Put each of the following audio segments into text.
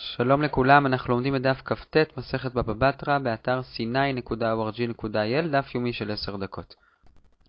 שלום לכולם, אנחנו לומדים את דף כ"ט, מסכת בבא בתרא, באתר c9.org.il, דף יומי של 10 דקות.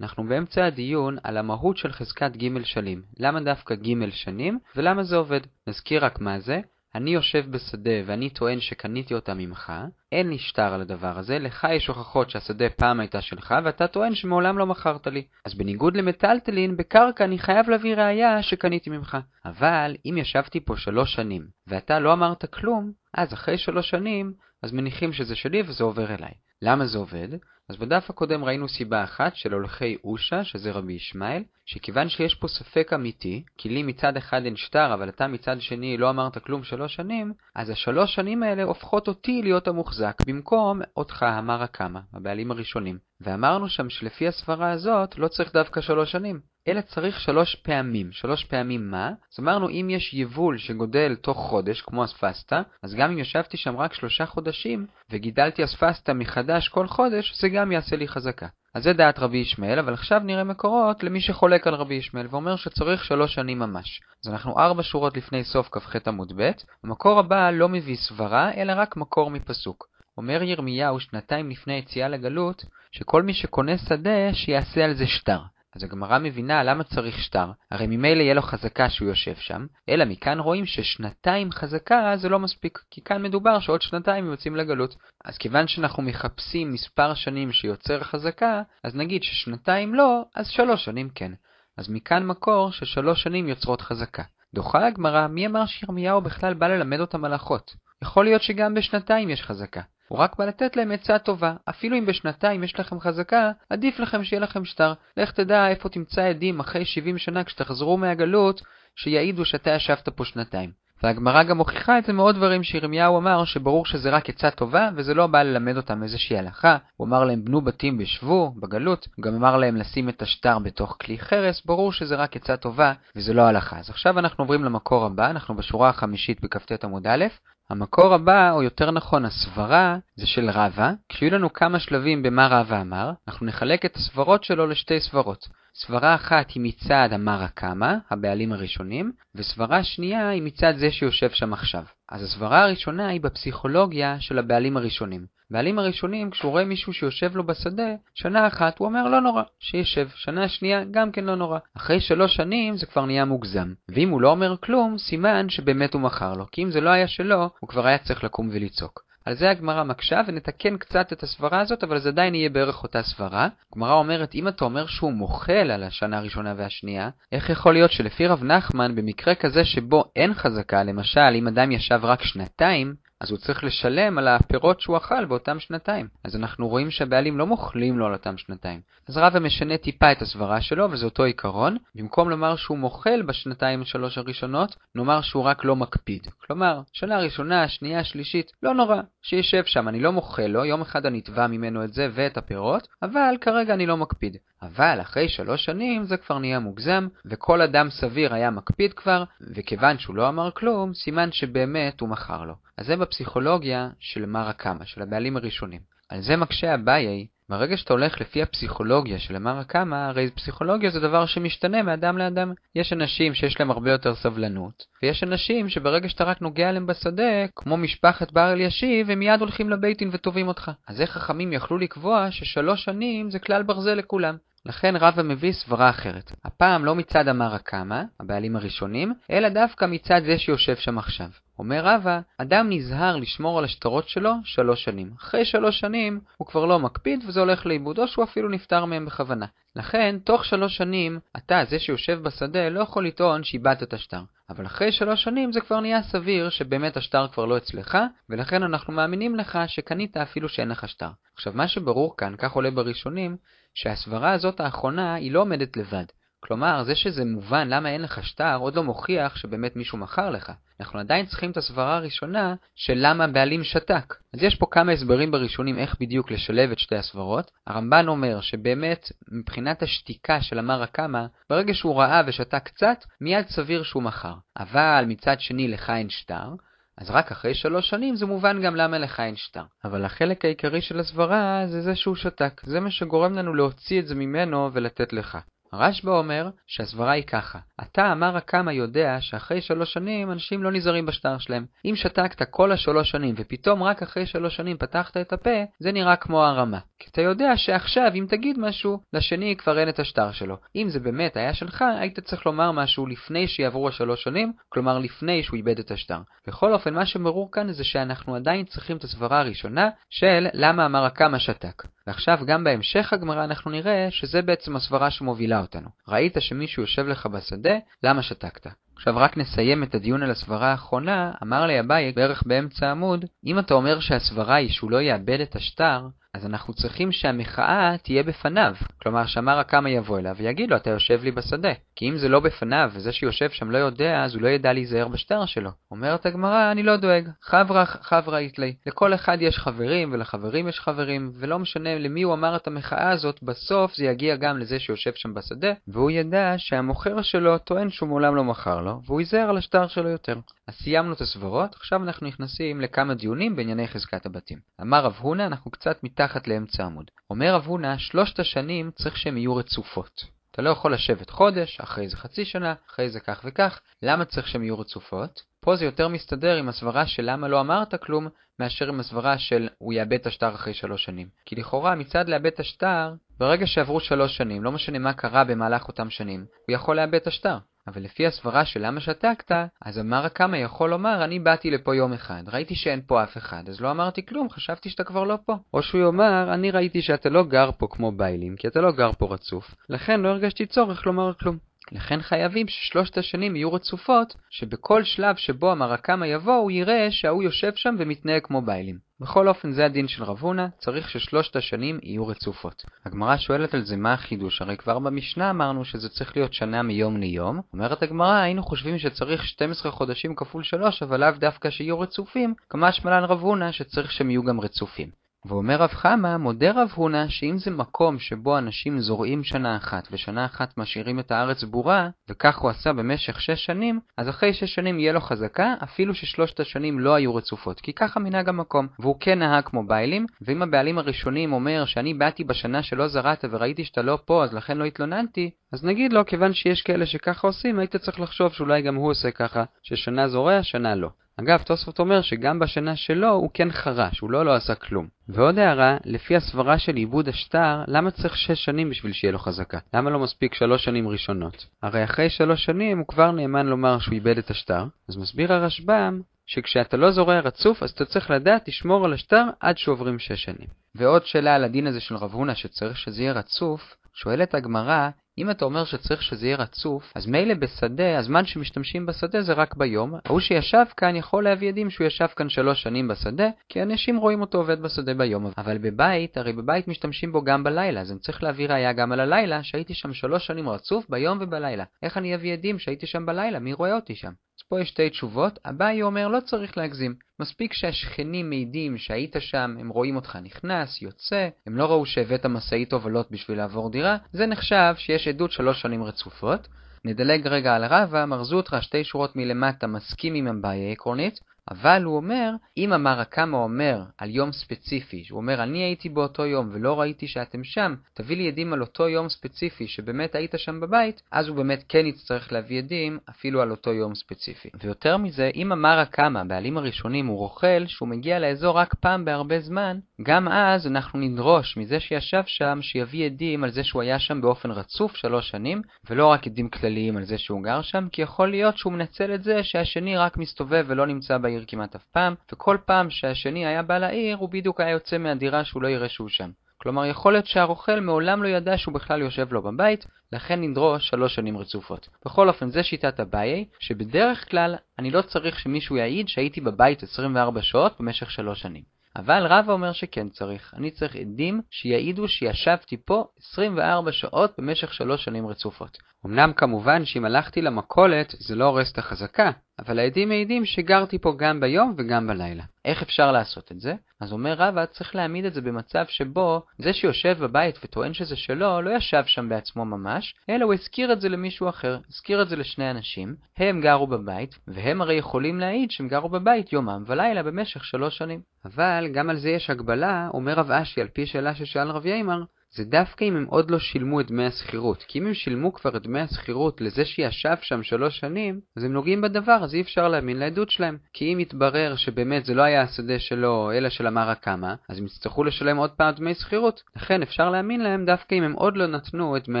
אנחנו באמצע הדיון על המהות של חזקת ג' שנים. למה דווקא ג' שנים, ולמה זה עובד. נזכיר רק מה זה. אני יושב בשדה ואני טוען שקניתי אותה ממך, אין לי שטר על הדבר הזה, לך יש הוכחות שהשדה פעם הייתה שלך, ואתה טוען שמעולם לא מכרת לי. אז בניגוד למטלטלין, בקרקע אני חייב להביא ראייה שקניתי ממך. אבל אם ישבתי פה שלוש שנים, ואתה לא אמרת כלום, אז אחרי שלוש שנים, אז מניחים שזה שלי וזה עובר אליי. למה זה עובד? אז בדף הקודם ראינו סיבה אחת של הולכי אושה, שזה רבי ישמעאל, שכיוון שיש פה ספק אמיתי, כי לי מצד אחד אין שטר, אבל אתה מצד שני לא אמרת כלום שלוש שנים, אז השלוש שנים האלה הופכות אותי להיות המוחזק, במקום אותך, המר הקמא, הבעלים הראשונים. ואמרנו שם שלפי הסברה הזאת לא צריך דווקא שלוש שנים, אלא צריך שלוש פעמים. שלוש פעמים מה? אז אמרנו אם יש יבול שגודל תוך חודש, כמו אספסטה, אז גם אם ישבתי שם רק שלושה חודשים, וגידלתי אספסטה מחדש כל חודש, זה גם יעשה לי חזקה. אז זה דעת רבי ישמעאל, אבל עכשיו נראה מקורות למי שחולק על רבי ישמעאל ואומר שצריך שלוש שנים ממש. אז אנחנו ארבע שורות לפני סוף כ"ח עמוד ב', המקור הבא לא מביא סברה, אלא רק מקור מפסוק. אומר ירמיהו שנתיים לפני היציאה לגלות, שכל מי שקונה שדה, שיעשה על זה שטר. אז הגמרא מבינה למה צריך שטר, הרי ממילא יהיה לו חזקה שהוא יושב שם, אלא מכאן רואים ששנתיים חזקה זה לא מספיק, כי כאן מדובר שעוד שנתיים יוצאים לגלות. אז כיוון שאנחנו מחפשים מספר שנים שיוצר חזקה, אז נגיד ששנתיים לא, אז שלוש שנים כן. אז מכאן מקור ששלוש שנים יוצרות חזקה. דוחה הגמרא, מי אמר שירמיהו בכלל בא ללמד אותם הלכות? יכול להיות שגם בשנתיים יש חזקה. הוא רק בא לתת להם עצה טובה. אפילו אם בשנתיים יש לכם חזקה, עדיף לכם שיהיה לכם שטר. לך תדע איפה תמצא עדים אחרי 70 שנה כשתחזרו מהגלות, שיעידו שאתה ישבת פה שנתיים. והגמרא גם מוכיחה את זה מעוד דברים שירמיהו אמר, שברור שזה רק עצה טובה, וזה לא בא ללמד אותם איזושהי הלכה. הוא אמר להם בנו בתים בשבו, בגלות, הוא גם אמר להם לשים את השטר בתוך כלי חרס, ברור שזה רק עצה טובה, וזה לא הלכה. אז עכשיו אנחנו עוברים למקור הבא, אנחנו בשורה החמישית בכ"ט עמוד א', המקור הבא, או יותר נכון הסברה, זה של רבא. כשיהיו לנו כמה שלבים במה רבא אמר, אנחנו נחלק את הסברות שלו לשתי סברות. סברה אחת היא מצד המרא קמא, הבעלים הראשונים, וסברה שנייה היא מצד זה שיושב שם עכשיו. אז הסברה הראשונה היא בפסיכולוגיה של הבעלים הראשונים. בעלים הראשונים, כשהוא רואה מישהו שיושב לו בשדה, שנה אחת הוא אומר לא נורא, שישב. שנה שנייה, גם כן לא נורא. אחרי שלוש שנים זה כבר נהיה מוגזם. ואם הוא לא אומר כלום, סימן שבאמת הוא מכר לו, כי אם זה לא היה שלו, הוא כבר היה צריך לקום ולצעוק. על זה הגמרא מקשה ונתקן קצת את הסברה הזאת, אבל זה עדיין יהיה בערך אותה סברה. הגמרא אומרת, אם אתה אומר שהוא מוחל על השנה הראשונה והשנייה, איך יכול להיות שלפי רב נחמן, במקרה כזה שבו אין חזקה, למשל, אם אדם ישב רק שנתיים, אז הוא צריך לשלם על הפירות שהוא אכל באותם שנתיים. אז אנחנו רואים שהבעלים לא מוכלים לו על אותם שנתיים. אז רבא משנה טיפה את הסברה שלו, וזה אותו עיקרון. במקום לומר שהוא מוכל בשנתיים שלוש הראשונות, נאמר שהוא רק לא מקפיד. כלומר, שנה ראשונה, שנייה, שלישית, לא נורא, שישב שם, אני לא מוכל לו, יום אחד אני אתבע ממנו את זה ואת הפירות, אבל כרגע אני לא מקפיד. אבל אחרי שלוש שנים זה כבר נהיה מוגזם, וכל אדם סביר היה מקפיד כבר, וכיוון שהוא לא אמר כלום, סימן שבאמת הוא מכר לו. אז זה בפסיכולוגיה של מרא קמא, של הבעלים הראשונים. על זה מקשה אביי, ברגע שאתה הולך לפי הפסיכולוגיה של מרא קמא, הרי פסיכולוגיה זה דבר שמשתנה מאדם לאדם. יש אנשים שיש להם הרבה יותר סבלנות, ויש אנשים שברגע שאתה רק נוגע להם בשדה, כמו משפחת בר אלישיב, הם מיד הולכים לבית דין ותובעים אותך. אז איך חכמים יכלו לקבוע ששלוש שנים זה כלל ברזל לכולם? לכן רבא מביא סברה אחרת. הפעם לא מצד המרא קמא, הבעלים הראשונים, אלא דווקא מצד זה שיושב שם עכשיו. אומר רבא, אדם נזהר לשמור על השטרות שלו שלוש שנים. אחרי שלוש שנים הוא כבר לא מקפיד וזה הולך לאיבוד, או שהוא אפילו נפטר מהם בכוונה. לכן, תוך שלוש שנים, אתה, זה שיושב בשדה, לא יכול לטעון שאיבדת את השטר. אבל אחרי שלוש שנים זה כבר נהיה סביר שבאמת השטר כבר לא אצלך, ולכן אנחנו מאמינים לך שקנית אפילו שאין לך שטר. עכשיו, מה שברור כאן, כך עולה בראשונים, שהסברה הזאת האחרונה היא לא עומדת לבד. כלומר, זה שזה מובן למה אין לך שטר, עוד לא מוכיח שבאמת מישהו מכר לך. אנחנו עדיין צריכים את הסברה הראשונה של למה הבעלים שתק. אז יש פה כמה הסברים בראשונים איך בדיוק לשלב את שתי הסברות. הרמב"ן אומר שבאמת, מבחינת השתיקה של המרא קמא, ברגע שהוא ראה ושתק קצת, מיד סביר שהוא מכר. אבל מצד שני לך אין שטר, אז רק אחרי שלוש שנים זה מובן גם למה לך אין שטר. אבל החלק העיקרי של הסברה זה זה שהוא שתק. זה מה שגורם לנו להוציא את זה ממנו ולתת לך. הרשב"א אומר שהסברה היא ככה, אתה אמר הקמא יודע שאחרי שלוש שנים אנשים לא נזהרים בשטר שלהם. אם שתקת כל השלוש שנים ופתאום רק אחרי שלוש שנים פתחת את הפה, זה נראה כמו הרמה. כי אתה יודע שעכשיו אם תגיד משהו, לשני כבר אין את השטר שלו. אם זה באמת היה שלך, היית צריך לומר משהו לפני שיעברו השלוש שנים, כלומר לפני שהוא איבד את השטר. בכל אופן, מה שברור כאן זה שאנחנו עדיין צריכים את הסברה הראשונה של למה אמר הקמא שתק. ועכשיו גם בהמשך הגמרא אנחנו נראה שזה בעצם הסברה שמובילה אותנו. ראית שמישהו יושב לך בשדה, למה שתקת? עכשיו רק נסיים את הדיון על הסברה האחרונה, אמר לי אביי בערך באמצע העמוד, אם אתה אומר שהסברה היא שהוא לא יאבד את השטר, אז אנחנו צריכים שהמחאה תהיה בפניו. כלומר, שאמר הקמא יבוא אליו ויגיד לו, אתה יושב לי בשדה. כי אם זה לא בפניו, וזה שיושב שם לא יודע, אז הוא לא ידע להיזהר בשטר שלו. אומרת הגמרא, אני לא דואג. חברה חברה איתלי. לכל אחד יש חברים, ולחברים יש חברים, ולא משנה למי הוא אמר את המחאה הזאת, בסוף זה יגיע גם לזה שיושב שם בשדה, והוא ידע שהמוכר שלו טוען שהוא מעולם לא מכר לו, והוא ייזהר על השטר שלו יותר. אז סיימנו את הסברות, עכשיו אנחנו נכנסים לכמה דיונים בענייני חזקת הבתים. אמר רב הונא, אנחנו קצת מתחת לאמצע עמוד. אומר רב הונא, שלושת השנים צריך שהן יהיו רצופות. אתה לא יכול לשבת חודש, אחרי זה חצי שנה, אחרי זה כך וכך. למה צריך שהן יהיו רצופות? פה זה יותר מסתדר עם הסברה של למה לא אמרת כלום, מאשר עם הסברה של הוא יאבד את השטר אחרי שלוש שנים. כי לכאורה מצד לאבד את השטר, ברגע שעברו שלוש שנים, לא משנה מה קרה במהלך אותם שנים, הוא יכול לאבד את השטר. אבל לפי הסברה של למה שתקת, אז אמר הקמא יכול לומר, אני באתי לפה יום אחד, ראיתי שאין פה אף אחד, אז לא אמרתי כלום, חשבתי שאתה כבר לא פה. או שהוא יאמר, אני ראיתי שאתה לא גר פה כמו ביילים, כי אתה לא גר פה רצוף, לכן לא הרגשתי צורך לומר כלום. לכן חייבים ששלושת השנים יהיו רצופות, שבכל שלב שבו המרקמה יבוא, הוא יראה שההוא יושב שם ומתנהג כמו ביילים. בכל אופן זה הדין של רב הונא, צריך ששלושת השנים יהיו רצופות. הגמרא שואלת על זה מה החידוש, הרי כבר במשנה אמרנו שזה צריך להיות שנה מיום ליום. אומרת הגמרא, היינו חושבים שצריך 12 חודשים כפול 3, אבל לאו דווקא שיהיו רצופים, כמה שמלן רב הונא שצריך שהם יהיו גם רצופים. ואומר רב חמא, מודה רב הונא שאם זה מקום שבו אנשים זורעים שנה אחת ושנה אחת משאירים את הארץ בורה, וכך הוא עשה במשך שש שנים, אז אחרי שש שנים יהיה לו חזקה, אפילו ששלושת השנים לא היו רצופות, כי ככה מנהג המקום. והוא כן נהג כמו ביילים, ואם הבעלים הראשונים אומר שאני באתי בשנה שלא זרעת וראיתי שאתה לא פה אז לכן לא התלוננתי, אז נגיד לו, כיוון שיש כאלה שככה עושים, היית צריך לחשוב שאולי גם הוא עושה ככה, ששנה זורע, שנה לא. אגב, תוספות אומר שגם בשנה שלו הוא כן חרש, הוא לא לא עשה כלום. ועוד הערה, לפי הסברה של עיבוד השטר, למה צריך שש שנים בשביל שיהיה לו חזקה? למה לא מספיק שלוש שנים ראשונות? הרי אחרי שלוש שנים הוא כבר נאמן לומר שהוא איבד את השטר, אז מסביר הרשב"ם שכשאתה לא זורע רצוף, אז אתה צריך לדעת לשמור על השטר עד שעוברים שש שנים. ועוד שאלה על הדין הזה של רב הונא שצריך שזה יהיה רצוף, שואלת הגמרא, אם אתה אומר שצריך שזה יהיה רצוף, אז מילא בשדה, הזמן שמשתמשים בשדה זה רק ביום. ההוא שישב כאן יכול להביא עדים שהוא ישב כאן שלוש שנים בשדה, כי אנשים רואים אותו עובד בשדה ביום. אבל בבית, הרי בבית משתמשים בו גם בלילה, אז אני צריך להביא ראייה גם על הלילה, שהייתי שם שלוש שנים רצוף ביום ובלילה. איך אני אביא עדים שהייתי שם בלילה? מי רואה אותי שם? פה יש שתי תשובות. אביי אומר לא צריך להגזים. מספיק שהשכנים מעידים שהיית שם, הם רואים אותך נכנס, יוצא, הם לא ראו שהבאת משאית הובלות בשביל לעבור דירה, זה נחשב שיש עדות שלוש שנים רצופות. נדלג רגע על רבא, מרזו אותך שתי שורות מלמטה מסכים עם הבעיה עקרונית, אבל הוא אומר, אם אמר הקמא אומר על יום ספציפי, שהוא אומר אני הייתי באותו יום ולא ראיתי שאתם שם, תביא לי עדים על אותו יום ספציפי שבאמת היית שם בבית, אז הוא באמת כן יצטרך להביא עדים אפילו על אותו יום ספציפי. ויותר מזה, אם אמר הקמא, בעלים הראשונים, הוא רוכל שהוא מגיע לאזור רק פעם בהרבה זמן, גם אז אנחנו נדרוש מזה שישב שם שיביא עדים על זה שהוא היה שם באופן רצוף שלוש שנים, ולא רק עדים כלליים על זה שהוא גר שם, כי יכול להיות שהוא מנצל את זה שהשני רק מסתובב ולא נמצא בעיר כמעט אף פעם, וכל פעם שהשני היה בא לעיר, הוא בדיוק היה יוצא מהדירה שהוא לא יראה שהוא שם. כלומר, יכול להיות שהרוכל מעולם לא ידע שהוא בכלל יושב לו בבית, לכן נדרוש שלוש שנים רצופות. בכל אופן, זה שיטת אביי, שבדרך כלל אני לא צריך שמישהו יעיד שהייתי בבית 24 שעות במשך שלוש שנים. אבל רבא אומר שכן צריך. אני צריך עדים שיעידו שישבתי פה 24 שעות במשך שלוש שנים רצופות. אמנם כמובן שאם הלכתי למכולת זה לא הורס את החזקה, אבל העדים מעידים שגרתי פה גם ביום וגם בלילה. איך אפשר לעשות את זה? אז אומר רבא, צריך להעמיד את זה במצב שבו זה שיושב בבית וטוען שזה שלו, לא ישב שם בעצמו ממש, אלא הוא הזכיר את זה למישהו אחר, הזכיר את זה לשני אנשים, הם גרו בבית, והם הרי יכולים להעיד שהם גרו בבית יומם ולילה במשך שלוש שנים. אבל גם על זה יש הגבלה, אומר רב אשי על פי שאלה ששאל רב יימר, זה דווקא אם הם עוד לא שילמו את דמי השכירות. כי אם הם שילמו כבר את דמי השכירות לזה שישב שם שלוש שנים, אז הם נוגעים בדבר, אז אי אפשר להאמין לעדות שלהם. כי אם יתברר שבאמת זה לא היה השדה שלו, אלא של המרה קמא, אז הם יצטרכו לשלם עוד פעם דמי שכירות. לכן אפשר להאמין להם דווקא אם הם עוד לא נתנו את דמי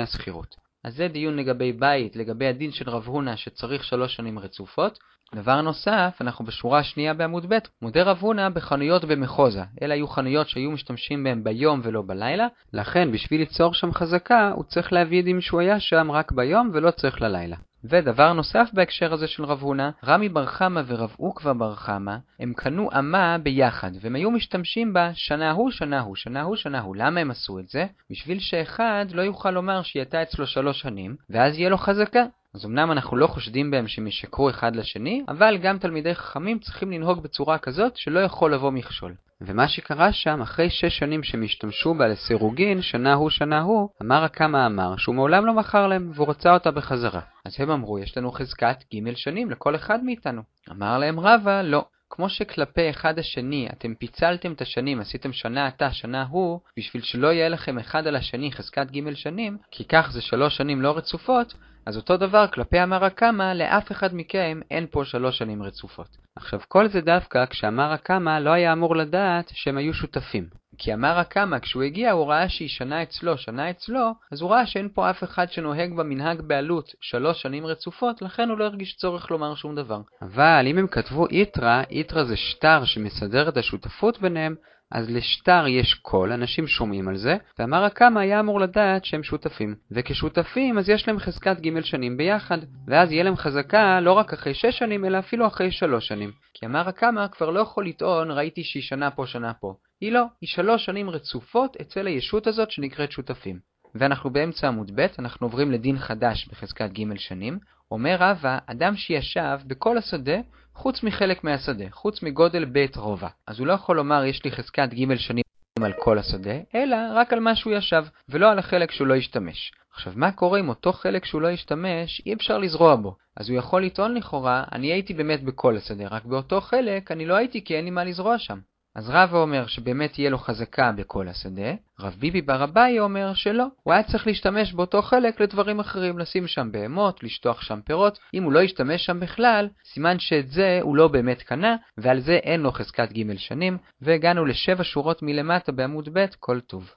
השכירות. אז זה דיון לגבי בית, לגבי הדין של רב הונא שצריך שלוש שנים רצופות. דבר נוסף, אנחנו בשורה השנייה בעמוד ב', מודה רב הונא בחנויות במחוזה. אלה היו חנויות שהיו משתמשים בהם ביום ולא בלילה, לכן בשביל ליצור שם חזקה, הוא צריך להביא עדים שהוא היה שם רק ביום ולא צריך ללילה. ודבר נוסף בהקשר הזה של רב הונא, רמי בר חמא ורב עוקבא בר חמא, הם קנו אמה ביחד, והם היו משתמשים בה שנה הוא, שנה הוא, שנה הוא, שנה הוא. למה הם עשו את זה? בשביל שאחד לא יוכל לומר שהיא הייתה אצלו שלוש שנים, ואז יהיה לו חזקה. אז אמנם אנחנו לא חושדים בהם שהם ישקרו אחד לשני, אבל גם תלמידי חכמים צריכים לנהוג בצורה כזאת שלא יכול לבוא מכשול. ומה שקרה שם, אחרי שש שנים שהם השתמשו בה לסירוגין, שנה הוא שנה הוא, אמר הקמא אמר שהוא מעולם לא מכר להם, והוא רצה אותה בחזרה. אז הם אמרו, יש לנו חזקת ג' שנים לכל אחד מאיתנו. אמר להם רבא, לא. כמו שכלפי אחד השני אתם פיצלתם את השנים, עשיתם שנה אתה, שנה הוא, בשביל שלא יהיה לכם אחד על השני חזקת ג' שנים, כי כך זה שלוש שנים לא רצופות, אז אותו דבר כלפי אמר הקמא, לאף אחד מכם אין פה שלוש שנים רצופות. עכשיו, כל זה דווקא כשאמר הקמא לא היה אמור לדעת שהם היו שותפים. כי אמר הקמא, כשהוא הגיע הוא ראה שהיא שנה אצלו, שנה אצלו, אז הוא ראה שאין פה אף אחד שנוהג במנהג בעלות שלוש שנים רצופות, לכן הוא לא הרגיש צורך לומר שום דבר. אבל אם הם כתבו איתרא, איתרא זה שטר שמסדר את השותפות ביניהם, אז לשטר יש קול, אנשים שומעים על זה, ואמר הקמא היה אמור לדעת שהם שותפים. וכשותפים אז יש להם חזקת ג' שנים ביחד, ואז יהיה להם חזקה לא רק אחרי שש שנים, אלא אפילו אחרי שלוש שנים. כי אמר הקמא כבר לא יכול לטעון ראיתי שהיא שנה פה שנה פה. היא לא, היא שלוש שנים רצופות אצל הישות הזאת שנקראת שותפים. ואנחנו באמצע עמוד ב', אנחנו עוברים לדין חדש בחזקת ג' שנים. אומר רבא, אדם שישב בכל השדה חוץ מחלק מהשדה, חוץ מגודל בית רובע. אז הוא לא יכול לומר יש לי חזקת ג' שנים על כל השדה, אלא רק על מה שהוא ישב, ולא על החלק שהוא לא השתמש. עכשיו, מה קורה עם אותו חלק שהוא לא השתמש, אי אפשר לזרוע בו. אז הוא יכול לטעון לכאורה, אני הייתי באמת בכל השדה, רק באותו חלק אני לא הייתי כי אין לי מה לזרוע שם. אז רבא אומר שבאמת תהיה לו חזקה בכל השדה, רב ביבי בר אביי אומר שלא, הוא היה צריך להשתמש באותו חלק לדברים אחרים, לשים שם בהמות, לשטוח שם פירות, אם הוא לא ישתמש שם בכלל, סימן שאת זה הוא לא באמת קנה, ועל זה אין לו חזקת ג' שנים, והגענו לשבע שורות מלמטה בעמוד ב', כל טוב.